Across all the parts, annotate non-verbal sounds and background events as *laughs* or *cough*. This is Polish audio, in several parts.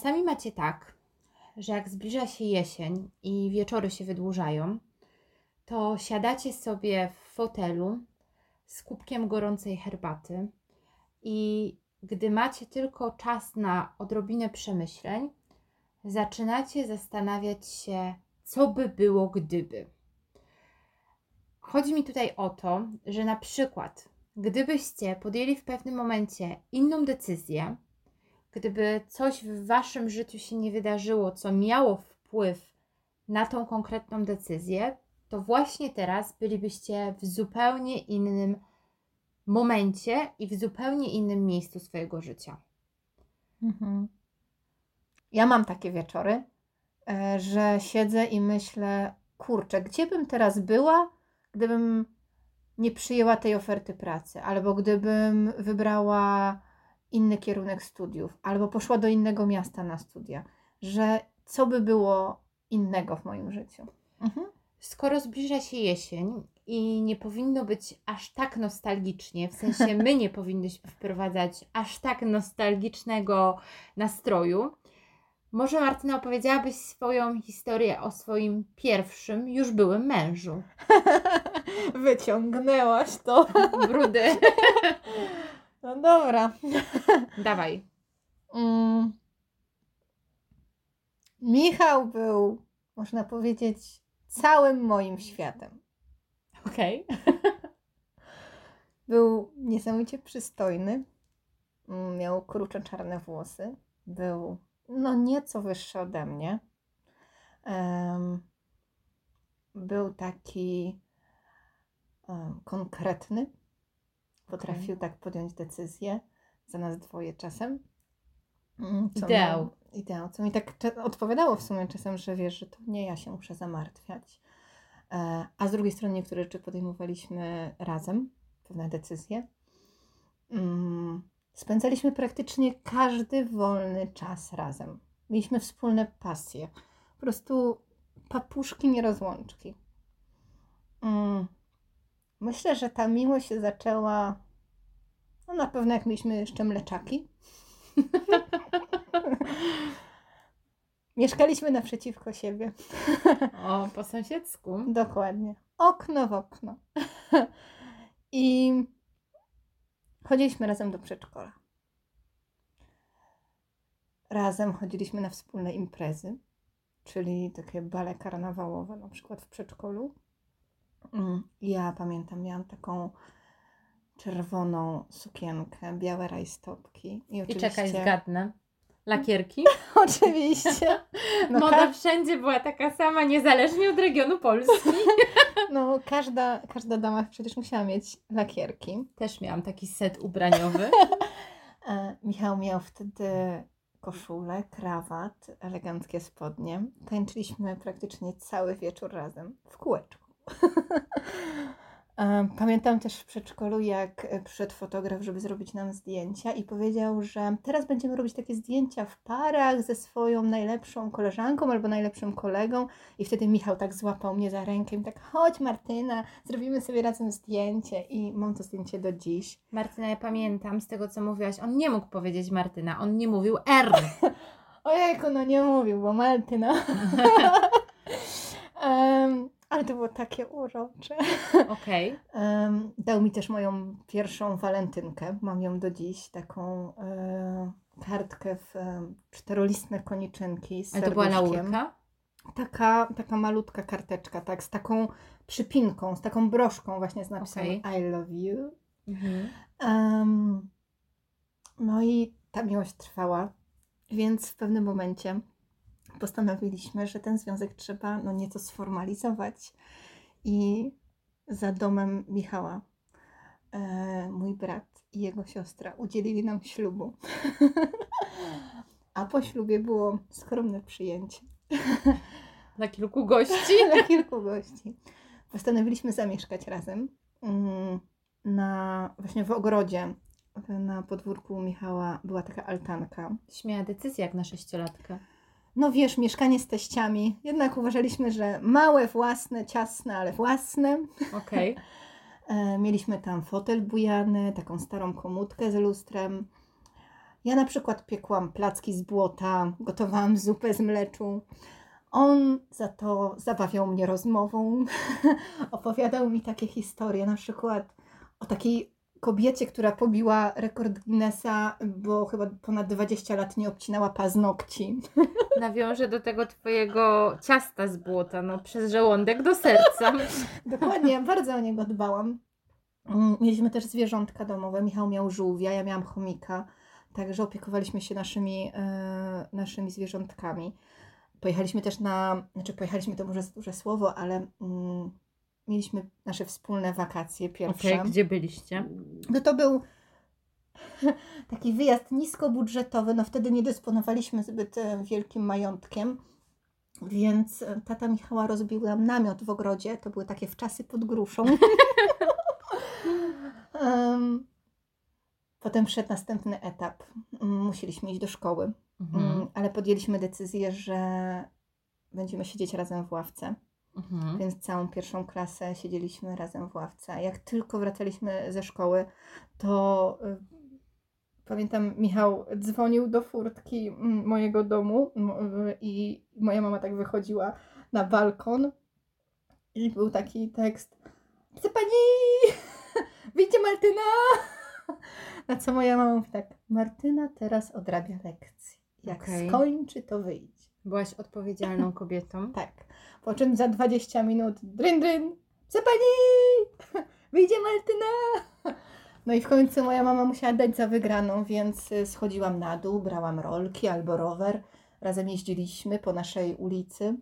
Czasami macie tak, że jak zbliża się jesień i wieczory się wydłużają, to siadacie sobie w fotelu z kubkiem gorącej herbaty i gdy macie tylko czas na odrobinę przemyśleń, zaczynacie zastanawiać się, co by było gdyby. Chodzi mi tutaj o to, że na przykład, gdybyście podjęli w pewnym momencie inną decyzję, gdyby coś w waszym życiu się nie wydarzyło, co miało wpływ na tą konkretną decyzję, to właśnie teraz bylibyście w zupełnie innym momencie i w zupełnie innym miejscu swojego życia. Mhm. Ja mam takie wieczory, e, że siedzę i myślę, kurczę, gdzie bym teraz była, gdybym nie przyjęła tej oferty pracy, albo gdybym wybrała inny kierunek studiów, albo poszła do innego miasta na studia, że co by było innego w moim życiu. Mhm. Skoro zbliża się jesień i nie powinno być aż tak nostalgicznie, w sensie my nie powinnyśmy wprowadzać aż tak nostalgicznego nastroju, może Martyna opowiedziałabyś swoją historię o swoim pierwszym, już byłym mężu. *laughs* Wyciągnęłaś to. Brudy. *laughs* No dobra. Dawaj. Mm. Michał był, można powiedzieć, całym moim światem. Okej. *laughs* Był niesamowicie przystojny. Mm, Miał krucze czarne włosy. Był no nieco wyższy ode mnie. Em, był taki em, konkretny. Potrafił tak podjąć decyzję za nas dwoje czasem. Mm, co Ideał. mi- Ideał. Co mi tak odpowiadało w sumie czasem, że wiesz, że to nie ja się muszę zamartwiać. E, A z drugiej strony niektóre rzeczy podejmowaliśmy razem, pewne decyzje. Mm, Spędzaliśmy praktycznie każdy wolny czas razem. Mieliśmy wspólne pasje. Po prostu papuszki nierozłączki. Myślę, że ta miłość się zaczęła no na pewno jak mieliśmy jeszcze mleczaki. *laughs* Mieszkaliśmy naprzeciwko siebie. *laughs* O, po sąsiedzku. Dokładnie. Okno w okno. *laughs* I chodziliśmy razem do przedszkola. Razem chodziliśmy na wspólne imprezy, czyli takie bale karnawałowe, na przykład w przedszkolu. Mm, Ja pamiętam, miałam taką czerwoną sukienkę, białe rajstopki. I, I oczywiście... czekaj, zgadnę. Lakierki? *laughs* Oczywiście. *laughs* No, Moda ka- wszędzie była taka sama, niezależnie od regionu Polski. *laughs* no każda, każda dama przecież musiała mieć lakierki. Też miałam taki set ubraniowy. E, Michał miał wtedy koszulę, krawat, eleganckie spodnie. Tańczyliśmy praktycznie cały wieczór razem w kółeczku. *laughs* Pamiętam też w przedszkolu, jak e, przyszedł fotograf, żeby zrobić nam zdjęcia i powiedział, że teraz będziemy robić takie zdjęcia w parach ze swoją najlepszą koleżanką albo najlepszym kolegą. I wtedy Michał tak złapał mnie za rękę i tak, chodź Martyna, zrobimy sobie razem zdjęcie. I mam to zdjęcie do dziś. Martyna, ja pamiętam z tego, co mówiłaś, on nie mógł powiedzieć Martyna, on nie mówił R. *laughs* Ojejku, no nie mówił, bo Martyna. *laughs* Ale to było takie urocze. Okej. Em, dał mi też moją pierwszą walentynkę. Mam ją do dziś, taką e, kartkę w e, czterolistne koniczynki z Ale to była laurka? Taka, taka malutka karteczka, tak, z taką przypinką, z taką broszką właśnie z napisem Okej. I love you. Mhm. Em, no i ta miłość trwała, więc w pewnym momencie postanowiliśmy, że ten związek trzeba no nieco sformalizować. I za domem Michała e, mój brat i jego siostra udzielili nam ślubu. *laughs* A po ślubie było skromne przyjęcie Dla kilku gości. *laughs* dla kilku gości. Postanowiliśmy zamieszkać razem mm, na, właśnie w ogrodzie. Na podwórku Michała była taka altanka. Śmiała decyzja jak na sześciolatka. No wiesz, mieszkanie z teściami. Jednak uważaliśmy, że małe, własne, ciasne, ale własne. Okej. *laughs* E, mieliśmy tam fotel bujany, taką starą komódkę z lustrem. Ja na przykład piekłam placki z błota, gotowałam zupę z mleczu. On za to zabawiał mnie rozmową, *laughs* opowiadał mi takie historie, na przykład o takiej kobiecie, która pobiła rekord Guinnessa, bo chyba ponad 20 lat nie obcinała paznokci. *laughs* Nawiążę do tego twojego ciasta z błota, no przez żołądek do serca. *laughs* Dokładnie, bardzo o niego dbałam. Mm, Mieliśmy też zwierzątka domowe. Michał miał żółwia, ja miałam chomika. Także opiekowaliśmy się naszymi, e, naszymi zwierzątkami. Pojechaliśmy też na, znaczy pojechaliśmy to może duże słowo, ale mm, mieliśmy nasze wspólne wakacje pierwsze. Okej, gdzie byliście? No to był *laughs* taki wyjazd niskobudżetowy. No wtedy nie dysponowaliśmy zbyt e, wielkim majątkiem, więc e, tata Michała rozbił nam namiot w ogrodzie. To były takie wczasy pod gruszą. *laughs* Em, Potem wszedł następny etap. Musieliśmy iść do szkoły, Mhm. Mm, ale podjęliśmy decyzję, że będziemy siedzieć razem w ławce. Mhm. Więc całą pierwszą klasę siedzieliśmy razem w ławce. Jak tylko wracaliśmy ze szkoły, to y, pamiętam, Michał dzwonił do furtki mm, mojego domu y, i moja mama tak wychodziła na balkon i był taki tekst Chce pani! *laughs* Wyjdzie Martyna! *laughs* Na co moja mama mówi tak, Martyna teraz odrabia lekcję. Jak Okej. skończy, to wyjdzie. Byłaś odpowiedzialną *laughs* kobietą. Tak. Po czym za 20 minut dryn, dryn, chce pani! *laughs* Wyjdzie Martyna! *laughs* No i w końcu moja mama musiała dać za wygraną, więc y, schodziłam na dół, brałam rolki albo rower. Razem jeździliśmy po naszej ulicy.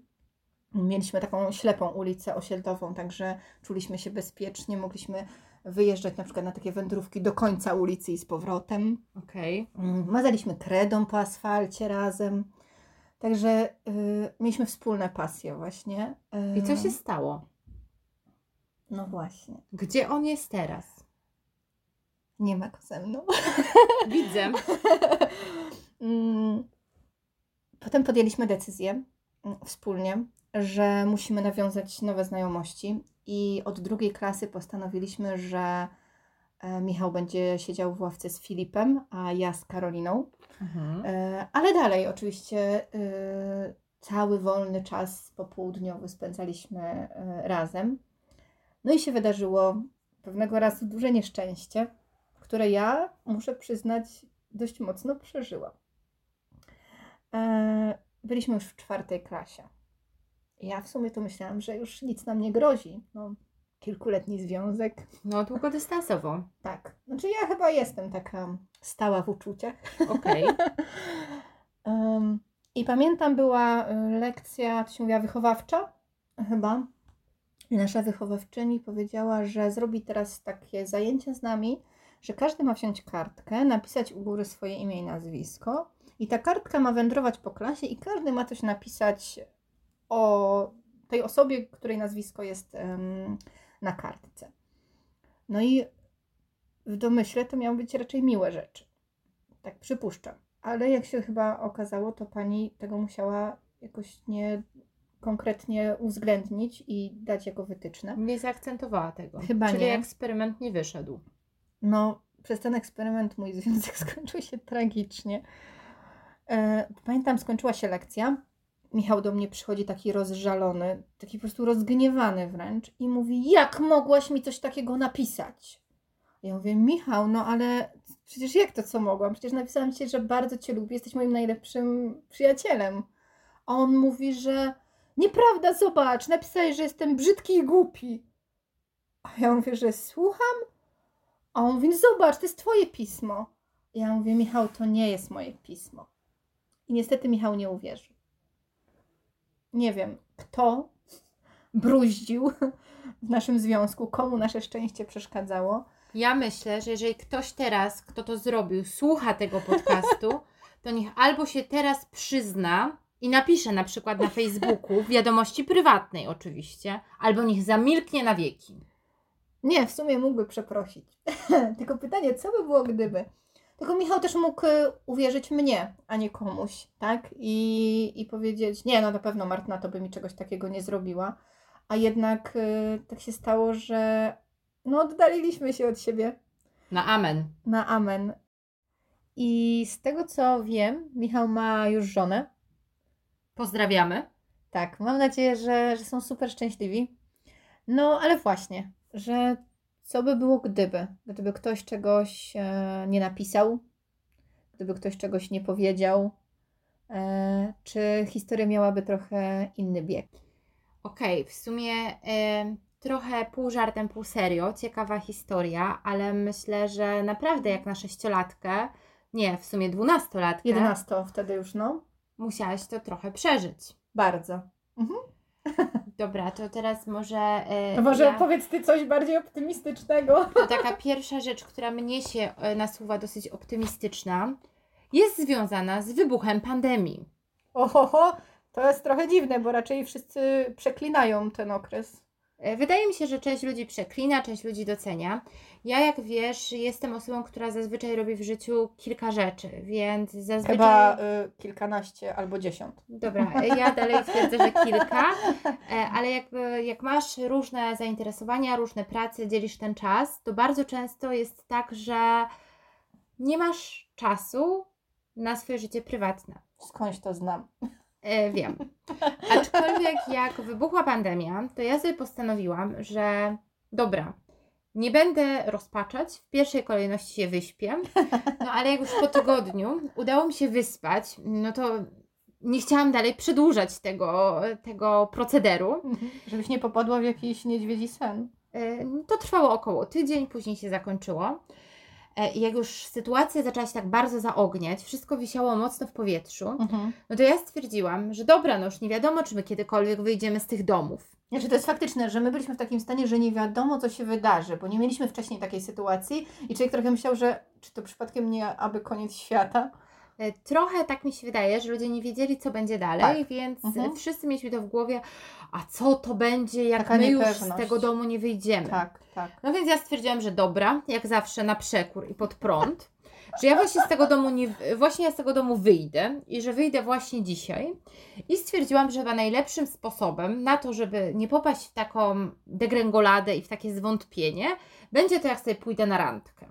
Mieliśmy taką ślepą ulicę osiedlową, także czuliśmy się bezpiecznie. Mogliśmy wyjeżdżać na przykład na takie wędrówki do końca ulicy i z powrotem. Okej. Mm, Mazaliśmy kredą po asfalcie razem. Także y, mieliśmy wspólne pasje właśnie. Y, I co się stało? No właśnie. Gdzie on jest teraz? Nie ma go ze mną. *laughs* Widzę. *laughs* Mm, Potem podjęliśmy decyzję mm, wspólnie, że musimy nawiązać nowe znajomości i od drugiej klasy postanowiliśmy, że Michał będzie siedział w ławce z Filipem, a ja z Karoliną. Mhm. E, Ale dalej, oczywiście, e, cały wolny czas popołudniowy spędzaliśmy e, razem. No i się wydarzyło pewnego razu duże nieszczęście, które ja, muszę przyznać, dość mocno przeżyłam. E, Byliśmy już w czwartej klasie. Ja w sumie to myślałam, że już nic nam nie grozi. No, kilkuletni związek. No, długodystansowo. Tak. Znaczy ja chyba jestem taka stała w uczuciach. Okej. *laughs* Em, I pamiętam, była y, lekcja, to się mówiła wychowawcza, chyba. I nasza wychowawczyni powiedziała, że zrobi teraz takie zajęcie z nami, że każdy ma wziąć kartkę, napisać u góry swoje imię i nazwisko. I ta kartka ma wędrować po klasie i każdy ma coś napisać o tej osobie, której nazwisko jest em, na kartce. No i w domyśle to miały być raczej miłe rzeczy. Tak przypuszczam. Ale jak się chyba okazało, to pani tego musiała jakoś nie konkretnie uwzględnić i dać jako wytyczne. Nie zaakcentowała tego. Chyba Czyli nie. eksperyment nie wyszedł. No, przez ten eksperyment mój związek *laughs* skończył się tragicznie. E, pamiętam, skończyła się lekcja. Michał do mnie przychodzi taki rozżalony, taki po prostu rozgniewany wręcz i mówi: Jak mogłaś mi coś takiego napisać? Ja mówię: Michał, no ale przecież jak to co mogłam? Przecież napisałam ci, że bardzo cię lubię, jesteś moim najlepszym przyjacielem. A on mówi, że nieprawda, zobacz, napisałeś, że jestem brzydki i głupi. A ja mówię, że słucham? A on mówi, zobacz, to jest twoje pismo. Ja mówię, Michał, to nie jest moje pismo. I niestety Michał nie uwierzył. Nie wiem, kto bruździł w naszym związku, komu nasze szczęście przeszkadzało. Ja myślę, że jeżeli ktoś teraz, kto to zrobił, słucha tego podcastu, to niech albo się teraz przyzna i napisze na przykład na Facebooku, w wiadomości prywatnej oczywiście, albo niech zamilknie na wieki. Nie, w sumie mógłby przeprosić. *laughs* Tylko pytanie, co by było gdyby? Tylko Michał też mógł y, uwierzyć mnie, a nie komuś, tak? I, i powiedzieć, nie, no na pewno Martyna to by mi czegoś takiego nie zrobiła. A jednak y, tak się stało, że no oddaliliśmy się od siebie Na amen. na amen. I z tego co wiem, Michał ma już żonę. Pozdrawiamy. Tak, mam nadzieję, że, że są super szczęśliwi. No, ale właśnie, że co by było gdyby? Gdyby ktoś czegoś e, nie napisał, gdyby ktoś czegoś nie powiedział, e, czy historia miałaby trochę inny bieg? Okej, w sumie e, trochę pół żartem, pół serio, ciekawa historia, ale myślę, że naprawdę jak na sześciolatkę, nie, w sumie dwunastolatkę, 11 wtedy już, no. musiałaś to trochę przeżyć. Bardzo. Dobra, to teraz może. e, To może ja, powiedz ty coś bardziej optymistycznego. *laughs* to taka pierwsza rzecz, która mnie się e, nasuwa dosyć optymistyczna, jest związana z wybuchem pandemii. Ohoho, to jest trochę dziwne, bo raczej wszyscy przeklinają ten okres. E, Wydaje mi się, że część ludzi przeklina, część ludzi docenia. Ja, jak wiesz, jestem osobą, która zazwyczaj robi w życiu kilka rzeczy, więc zazwyczaj. Chyba y, kilkanaście albo dziesiąt. Dobra, e, ja dalej twierdzę, że kilka, e, ale jakby, jak masz różne zainteresowania, różne prace, dzielisz ten czas, to bardzo często jest tak, że nie masz czasu na swoje życie prywatne. Skądś to znam. E, wiem. Aczkolwiek jak wybuchła pandemia, to ja sobie postanowiłam, że dobra, nie będę rozpaczać, w pierwszej kolejności się wyśpię, no ale jak już po tygodniu udało mi się wyspać, no to nie chciałam dalej przedłużać tego, tego procederu. Żebyś nie popadła w jakiś niedźwiedzi sen. E, To trwało około tydzień, później się zakończyło. E, jak już sytuacja zaczęła się tak bardzo zaogniać, wszystko wisiało mocno w powietrzu, no to ja stwierdziłam, że dobra, no już nie wiadomo, czy my kiedykolwiek wyjdziemy z tych domów. Znaczy to jest faktyczne, że my byliśmy w takim stanie, że nie wiadomo, co się wydarzy, bo nie mieliśmy wcześniej takiej sytuacji i człowiek trochę myślał, że czy to przypadkiem nie aby koniec świata. E, Trochę tak mi się wydaje, że ludzie nie wiedzieli, co będzie dalej, Tak. więc Mhm. e, wszyscy mieliśmy to w głowie, a co to będzie, jak Taka my już z tego domu nie wyjdziemy. Tak, tak. No więc ja stwierdziłam, że dobra, jak zawsze na przekór i pod prąd, że ja właśnie z tego domu nie, właśnie ja z tego domu wyjdę i że wyjdę właśnie dzisiaj. I stwierdziłam, że chyba najlepszym sposobem na to, żeby nie popaść w taką degrengoladę i w takie zwątpienie, będzie to, jak sobie pójdę na randkę.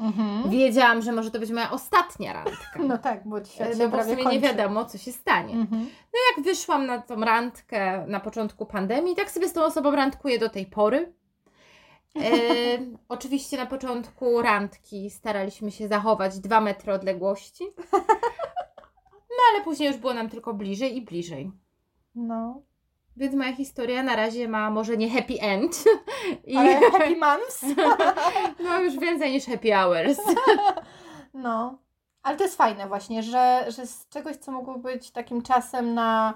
Mhm. Wiedziałam, że może to być moja ostatnia randka. *laughs* No tak, bo świat się No prawie kończy. nie wiadomo, co się stanie. Mhm. Jak wyszłam na tą randkę na początku pandemii, tak sobie z tą osobą randkuję do tej pory. E, *laughs* oczywiście na początku randki staraliśmy się zachować dwa metry odległości. *laughs* No ale później już było nam tylko bliżej i bliżej. No. Więc moja historia na razie ma może nie happy end. I Ale happy months. *laughs* no już więcej niż happy hours. *laughs* No. Ale to jest fajne właśnie, że, że z czegoś, co mogło być takim czasem na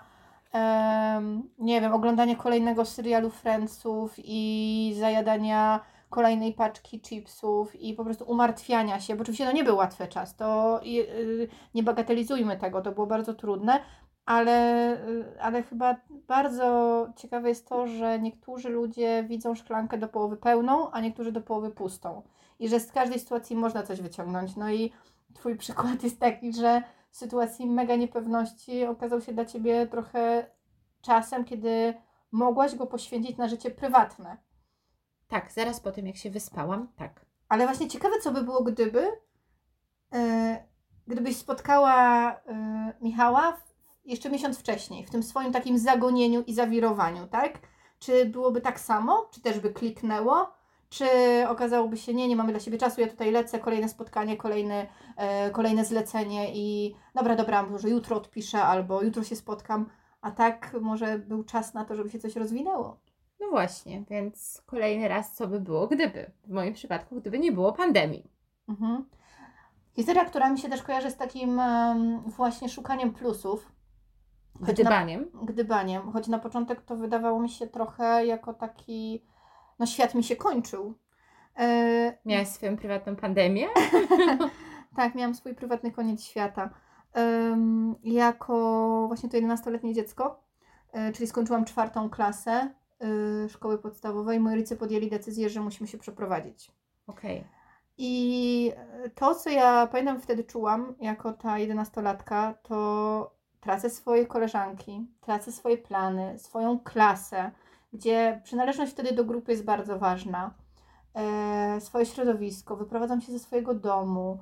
em, nie wiem, oglądanie kolejnego serialu Friendsów i zajadania kolejnej paczki chipsów i po prostu umartwiania się, bo oczywiście no nie był łatwy czas, to y, nie bagatelizujmy tego, to było bardzo trudne, ale, y, ale chyba bardzo ciekawe jest to, że niektórzy ludzie widzą szklankę do połowy pełną, a niektórzy do połowy pustą i że z każdej sytuacji można coś wyciągnąć. No i Twój przykład jest taki, że w sytuacji mega niepewności okazał się dla Ciebie trochę czasem, kiedy mogłaś go poświęcić na życie prywatne. Tak, zaraz po tym jak się wyspałam, tak. Ale właśnie ciekawe, co by było, gdyby e, gdybyś spotkała e, Michała w, jeszcze miesiąc wcześniej, w tym swoim takim zagonieniu i zawirowaniu, tak? Czy byłoby tak samo? Czy też by kliknęło? Czy okazałoby się, nie, nie mamy dla siebie czasu, ja tutaj lecę, kolejne spotkanie, kolejne, e, kolejne zlecenie i dobra, dobra, może jutro odpiszę albo jutro się spotkam, a tak może był czas na to, żeby się coś rozwinęło. No właśnie, więc kolejny raz, co by było, gdyby. W moim przypadku, gdyby nie było pandemii. Mhm. Historia, która mi się też kojarzy z takim em, właśnie szukaniem plusów. Choć na, Gdybaniem. gdybaniem. Choć na początek to wydawało mi się trochę jako taki, no świat mi się kończył. E, Miałaś swoją prywatną pandemię? *laughs* tak, miałam swój prywatny koniec świata. Em, jako właśnie to 11-letnie dziecko, e, czyli skończyłam czwartą klasę e, szkoły podstawowej, moi rodzice podjęli decyzję, że musimy się przeprowadzić. Okej. I to, co ja pamiętam wtedy czułam, jako ta jedenastolatka, to tracę swoje koleżanki, tracę swoje plany, swoją klasę, gdzie przynależność wtedy do grupy jest bardzo ważna, e, swoje środowisko, wyprowadzam się ze swojego domu,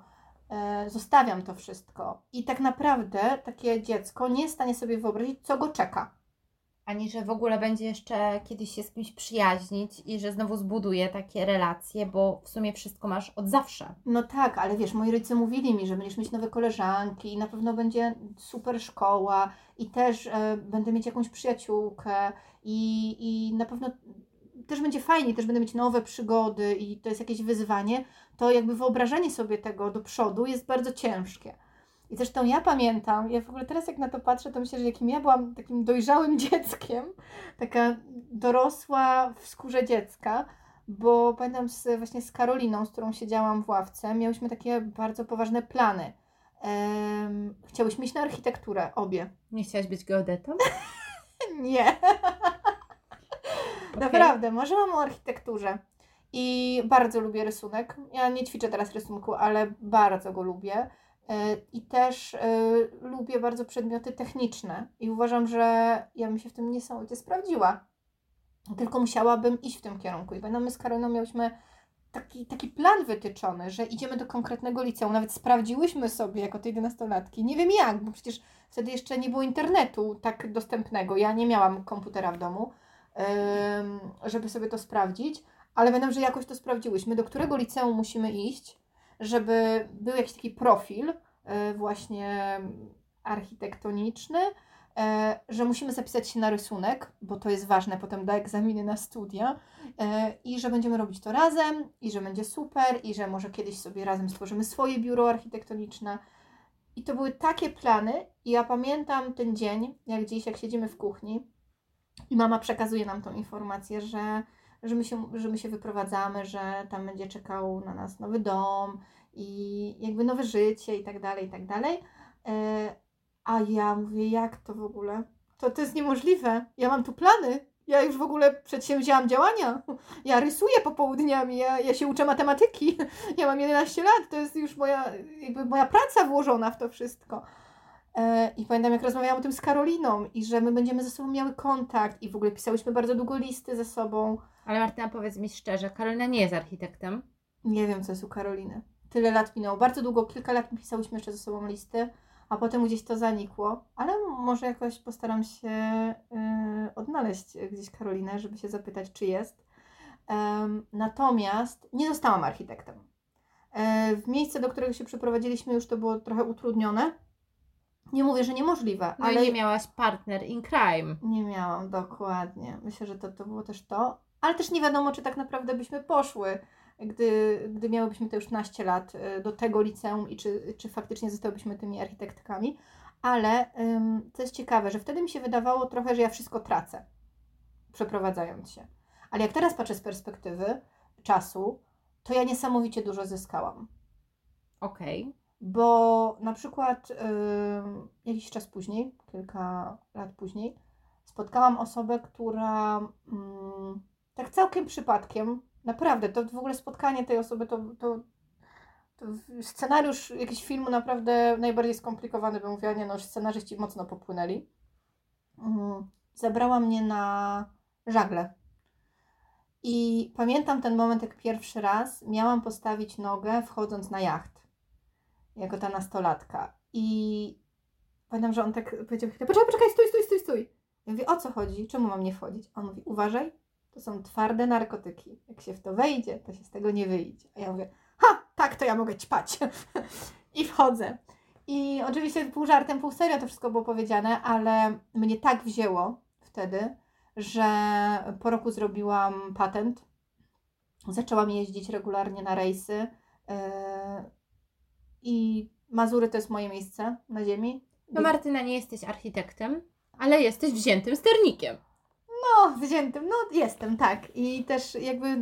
e, zostawiam to wszystko. I tak naprawdę takie dziecko nie jest w stanie sobie wyobrazić, co go czeka. Ani że w ogóle będzie jeszcze kiedyś się z kimś przyjaźnić i że znowu zbuduje takie relacje, bo w sumie wszystko masz od zawsze. No tak, ale wiesz, moi rodzice mówili mi, że będziesz mieć nowe koleżanki i na pewno będzie super szkoła i też e, będę mieć jakąś przyjaciółkę i, i na pewno też będzie fajnie, też będę mieć nowe przygody i to jest jakieś wyzwanie, to jakby wyobrażenie sobie tego do przodu jest bardzo ciężkie. I zresztą ja pamiętam, ja w ogóle teraz jak na to patrzę, to myślę, że jakim ja byłam takim dojrzałym *laughs* dzieckiem, taka dorosła w skórze dziecka, bo pamiętam z, właśnie z Karoliną, z którą siedziałam w ławce, miałyśmy takie bardzo poważne plany. Um, chciałyśmy iść na architekturę, obie. Nie chciałaś być geodetą? *laughs* Nie. *laughs* Naprawdę, marzyłam o architekturze. I bardzo lubię rysunek. Ja nie ćwiczę teraz rysunku, ale bardzo go lubię. E, I też y, lubię bardzo przedmioty techniczne. I uważam, że ja bym się w tym niesamowicie sprawdziła. Tylko musiałabym iść w tym kierunku. I pamiętam, my z Karoliną miałyśmy taki, taki plan wytyczony, że idziemy do konkretnego liceum. Nawet sprawdziłyśmy sobie jako tej 11-latki. Nie wiem jak, bo przecież wtedy jeszcze nie było internetu tak dostępnego. Ja nie miałam komputera w domu, żeby sobie to sprawdzić. Ale pamiętam, że jakoś to sprawdziłyśmy, do którego liceum musimy iść, żeby był jakiś taki profil e, właśnie architektoniczny, e, że musimy zapisać się na rysunek, bo to jest ważne potem do egzaminy na studia e, i że będziemy robić to razem i że będzie super i że może kiedyś sobie razem stworzymy swoje biuro architektoniczne. I to były takie plany i ja pamiętam ten dzień, jak dziś, jak siedzimy w kuchni i mama przekazuje nam tą informację, że że my, się, że my się wyprowadzamy, że tam będzie czekał na nas nowy dom i jakby nowe życie i tak dalej, i tak dalej. E, a ja mówię, jak to w ogóle? To, to jest niemożliwe. Ja mam tu plany. Ja już w ogóle przedsięwzięłam działania. Ja rysuję popołudniami, ja, ja się uczę matematyki. Ja mam 11 lat, to jest już moja, jakby moja praca włożona w to wszystko. E, I pamiętam, jak rozmawiałam o tym z Karoliną i że my będziemy ze sobą miały kontakt i w ogóle pisałyśmy bardzo długo listy ze sobą. Ale Martyna, powiedz mi szczerze, Karolina nie jest architektem. Nie wiem, co jest u Karoliny. Tyle lat minęło. Bardzo długo, kilka lat pisałyśmy jeszcze ze sobą listy, a potem gdzieś to zanikło. Ale może jakoś postaram się yy, odnaleźć gdzieś Karolinę, żeby się zapytać, czy jest. Um, natomiast nie zostałam architektem. Yy, w miejsce, do którego się przeprowadziliśmy, już to było trochę utrudnione nie mówię, że niemożliwe, no ale. nie miałaś partner in crime. Nie miałam, dokładnie. Myślę, że to, to było też to. Ale też nie wiadomo, czy tak naprawdę byśmy poszły, gdy, gdy miałybyśmy te już naście lat y, do tego liceum i czy, czy faktycznie zostałybyśmy tymi architektkami. Ale ym, to jest ciekawe, że wtedy mi się wydawało trochę, że ja wszystko tracę, przeprowadzając się. Ale jak teraz patrzę z perspektywy czasu, to ja niesamowicie dużo zyskałam. Okej. Okay bo na przykład yy, jakiś czas później, kilka lat później, spotkałam osobę, która yy, tak całkiem przypadkiem, naprawdę, to w ogóle spotkanie tej osoby, to, to, to scenariusz jakiegoś filmu naprawdę najbardziej skomplikowany, bym mówiła, nie no, scenarzyści mocno popłynęli. Yy, zabrała mnie na żagle. I pamiętam ten moment, jak pierwszy raz miałam postawić nogę wchodząc na jacht jako ta nastolatka. I pamiętam, że on tak powiedział poczekaj, poczekaj, stój, stój, stój, stój. Ja mówię, o co chodzi? Czemu mam nie wchodzić? On mówi, uważaj, to są twarde narkotyki. Jak się w to wejdzie, to się z tego nie wyjdzie. A ja mówię, ha, tak, to ja mogę ćpać. *laughs* I wchodzę. I oczywiście pół żartem, pół serio to wszystko było powiedziane, ale mnie tak wzięło wtedy, że po roku zrobiłam patent. Zaczęłam jeździć regularnie na rejsy. Yy, i Mazury to jest moje miejsce na ziemi. No Martyna, nie jesteś architektem, ale jesteś wziętym sternikiem. No, wziętym, no jestem, tak. I też jakby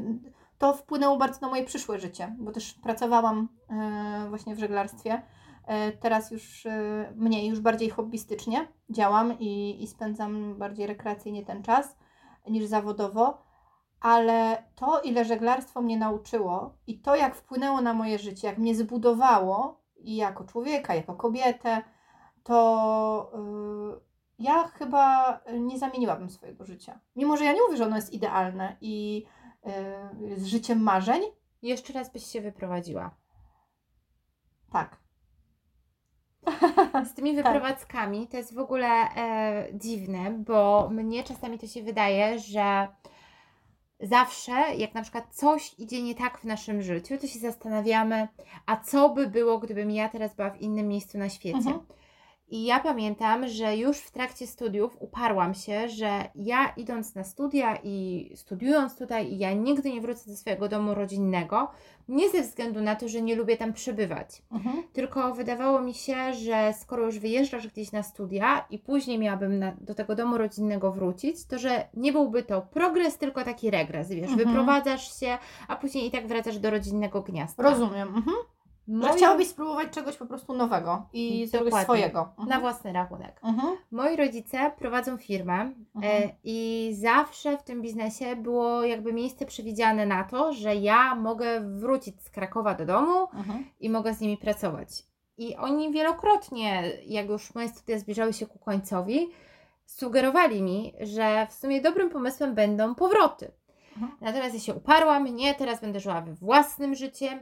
to wpłynęło bardzo na moje przyszłe życie, bo też pracowałam e, właśnie w żeglarstwie. E, teraz już e, mniej, już bardziej hobbystycznie działam i, i spędzam bardziej rekreacyjnie ten czas niż zawodowo ale to, ile żeglarstwo mnie nauczyło i to, jak wpłynęło na moje życie, jak mnie zbudowało i jako człowieka, jako kobietę, to yy, ja chyba nie zamieniłabym swojego życia. Mimo, że ja nie mówię, że ono jest idealne i yy, z życiem marzeń. Jeszcze raz byś się wyprowadziła. Tak. Z tymi *laughs* wyprowadzkami to jest w ogóle e, dziwne, bo mnie czasami to się wydaje, że zawsze, jak na przykład coś idzie nie tak w naszym życiu, to się zastanawiamy, a co by było, gdybym ja teraz była w innym miejscu na świecie. Mhm. I ja pamiętam, że już w trakcie studiów uparłam się, że ja idąc na studia i studiując tutaj, ja nigdy nie wrócę do swojego domu rodzinnego, nie ze względu na to, że nie lubię tam przebywać, Mhm. tylko wydawało mi się, że skoro już wyjeżdżasz gdzieś na studia i później miałabym na, do tego domu rodzinnego wrócić, to że nie byłby to progres, tylko taki regres, wiesz, Mhm. wyprowadzasz się, a później i tak wracasz do rodzinnego gniazda. Rozumiem. Mhm. Że Moje- chciałabyś spróbować czegoś po prostu nowego i zrobić Dokładnie. swojego. Mhm. Na własny rachunek. Mhm. Moi rodzice prowadzą firmę Mhm. e, i zawsze w tym biznesie było jakby miejsce przewidziane na to, że ja mogę wrócić z Krakowa do domu Mhm. i mogę z nimi pracować. I oni wielokrotnie, jak już moje studia zbliżały się ku końcowi, sugerowali mi, że w sumie dobrym pomysłem będą powroty. Mhm. Natomiast ja się uparłam, nie, teraz będę żyła we własnym życiem.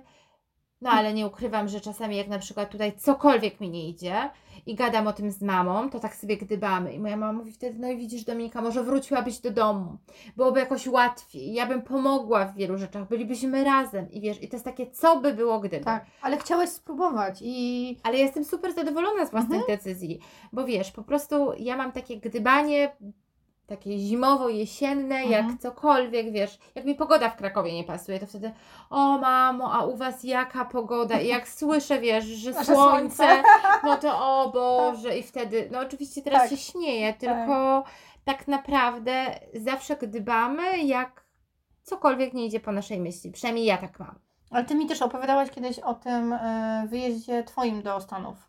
No ale nie ukrywam, że czasami jak na przykład tutaj cokolwiek mi nie idzie i gadam o tym z mamą, to tak sobie gdybamy. I moja mama mówi wtedy, no i widzisz Dominika, może wróciłabyś do domu, byłoby jakoś łatwiej, ja bym pomogła w wielu rzeczach, bylibyśmy razem i wiesz, i to jest takie, co by było gdyby. Tak, ale chciałeś spróbować i Ale ja jestem super zadowolona z własnych Mhm. decyzji, bo wiesz, po prostu ja mam takie gdybanie, takie zimowo-jesienne, Mhm. jak cokolwiek, wiesz, jak mi pogoda w Krakowie nie pasuje, to wtedy, o mamo, a u was jaka pogoda? I jak *laughs* słyszę, wiesz, że słońce, słońce. no to o Boże, i wtedy, no oczywiście teraz Tak. się śmieję, tylko tak naprawdę zawsze gdybamy, jak cokolwiek nie idzie po naszej myśli, przynajmniej ja tak mam. Ale ty mi też opowiadałaś kiedyś o tym e, wyjeździe twoim do Stanów.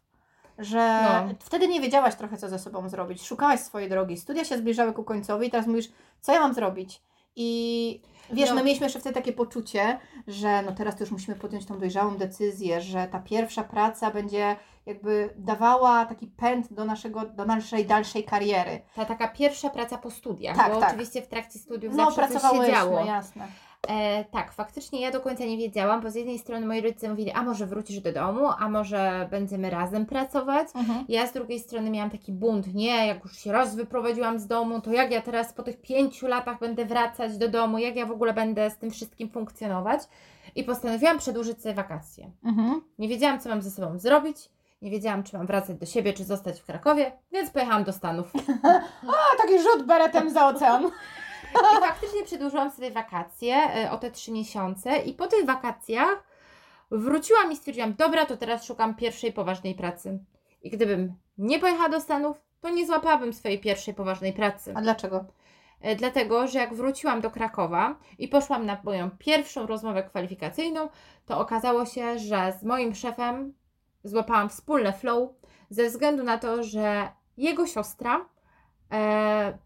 Że No. wtedy nie wiedziałaś trochę, co ze sobą zrobić. Szukałaś swojej drogi. Studia się zbliżały ku końcowi i teraz mówisz, co ja mam zrobić? I wiesz, No. my mieliśmy jeszcze wtedy takie poczucie, że no teraz to już musimy podjąć tą dojrzałą decyzję, że ta pierwsza praca będzie jakby dawała taki pęd do, naszego, do naszej dalszej kariery. Ta taka pierwsza praca po studiach, Tak, bo tak. oczywiście w trakcie studiów No, zawsze coś się działo. jasne. E, tak, faktycznie ja do końca nie wiedziałam, bo z jednej strony moi rodzice mówili, a może wrócisz do domu, a może będziemy razem pracować. Mhm. Ja z drugiej strony miałam taki bunt, nie, jak już się raz wyprowadziłam z domu, to jak ja teraz po tych pięciu latach będę wracać do domu, jak ja w ogóle będę z tym wszystkim funkcjonować. I postanowiłam przedłużyć sobie wakacje. Mhm. Nie wiedziałam, co mam ze sobą zrobić, nie wiedziałam, czy mam wracać do siebie, czy zostać w Krakowie, więc pojechałam do Stanów. *laughs* A taki rzut beretem za ocean. *laughs* I faktycznie przedłużyłam sobie wakacje e, o te trzy miesiące i po tych wakacjach wróciłam i stwierdziłam, dobra, to teraz szukam pierwszej poważnej pracy. I gdybym nie pojechała do Stanów, to nie złapałabym swojej pierwszej poważnej pracy. A dlaczego? E, Dlatego, że jak wróciłam do Krakowa i poszłam na moją pierwszą rozmowę kwalifikacyjną, to okazało się, że z moim szefem złapałam wspólne flow ze względu na to, że jego siostra e,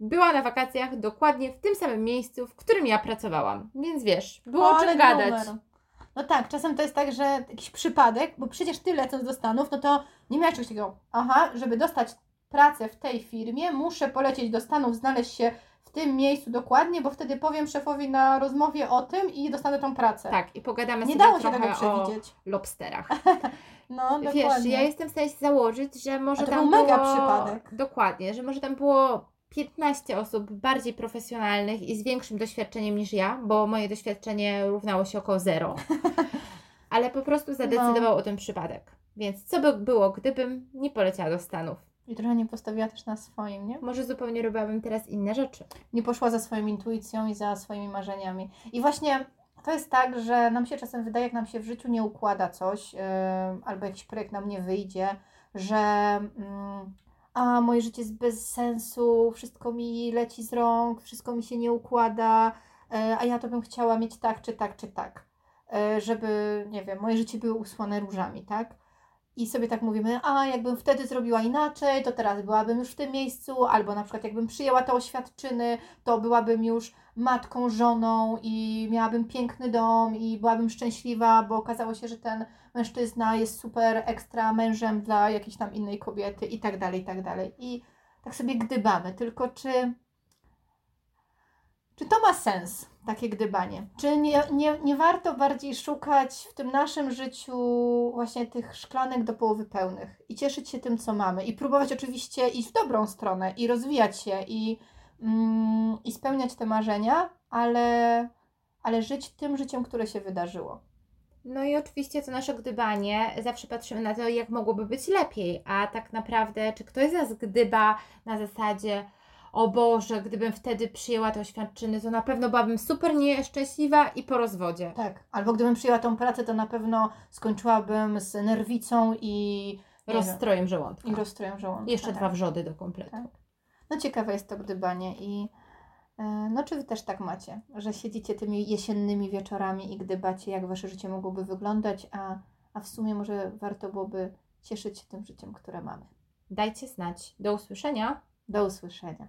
była na wakacjach dokładnie w tym samym miejscu, w którym ja pracowałam. Więc wiesz, było o czym gadać. numer. No tak, czasem to jest tak, że jakiś przypadek, bo przecież ty lecąc do Stanów, no to nie miałeś czegoś takiego, aha, żeby dostać pracę w tej firmie, muszę polecieć do Stanów, znaleźć się w tym miejscu dokładnie, bo wtedy powiem szefowi na rozmowie o tym i dostanę tą pracę. Tak, i pogadamy Nie sobie dało się trochę tego o przewidzieć. lobsterach. *laughs* No, Wiesz, dokładnie. ja jestem w stanie założyć, że może A to tam był mega było... przypadek. Dokładnie, że może tam było 15 osób bardziej profesjonalnych i z większym doświadczeniem niż ja, bo moje doświadczenie równało się około zero. *laughs* Ale po prostu zadecydował No. o tym przypadek. Więc co by było, gdybym nie poleciała do Stanów? I trochę nie postawiła też na swoim, nie? Może zupełnie robiłabym teraz inne rzeczy. nie poszła za swoją intuicją i za swoimi marzeniami. I właśnie to jest tak, że nam się czasem wydaje, jak nam się w życiu nie układa coś, yy, albo jakiś projekt nam nie wyjdzie, że mm, a moje życie jest bez sensu, wszystko mi leci z rąk, wszystko mi się nie układa, yy, a ja to bym chciała mieć tak, czy tak, czy tak. Yy, żeby, nie wiem, moje życie było usłane różami, tak? I sobie tak mówimy, a jakbym wtedy zrobiła inaczej, to teraz byłabym już w tym miejscu, albo na przykład jakbym przyjęła te oświadczyny, to byłabym już matką, żoną i miałabym piękny dom i byłabym szczęśliwa, bo okazało się, że ten mężczyzna jest super ekstra mężem dla jakiejś tam innej kobiety i tak dalej, i tak dalej. I tak sobie gdybamy, tylko czy Czy to ma sens, takie gdybanie? Czy nie, nie, nie warto bardziej szukać w tym naszym życiu właśnie tych szklanek do połowy pełnych i cieszyć się tym, co mamy i próbować oczywiście iść w dobrą stronę i rozwijać się i, mm, i spełniać te marzenia, ale, ale żyć tym życiem, które się wydarzyło. No i oczywiście to nasze gdybanie, zawsze patrzymy na to, jak mogłoby być lepiej, a tak naprawdę, czy ktoś z nas gdyba na zasadzie, o Boże, gdybym wtedy przyjęła te oświadczyny, to na pewno byłabym super nieszczęśliwa i po rozwodzie. Tak, albo gdybym przyjęła tą pracę, to na pewno skończyłabym z nerwicą i wiem, Rozstrojem żołądka. i rozstrojem żołądka. Jeszcze tak. dwa wrzody do kompletu. Tak. No ciekawe jest to gdybanie i e, no czy wy też tak macie, że siedzicie tymi jesiennymi wieczorami i gdybacie, jak wasze życie mogłoby wyglądać, a, a w sumie może warto byłoby cieszyć się tym życiem, które mamy. Dajcie znać. Do usłyszenia. Do usłyszenia.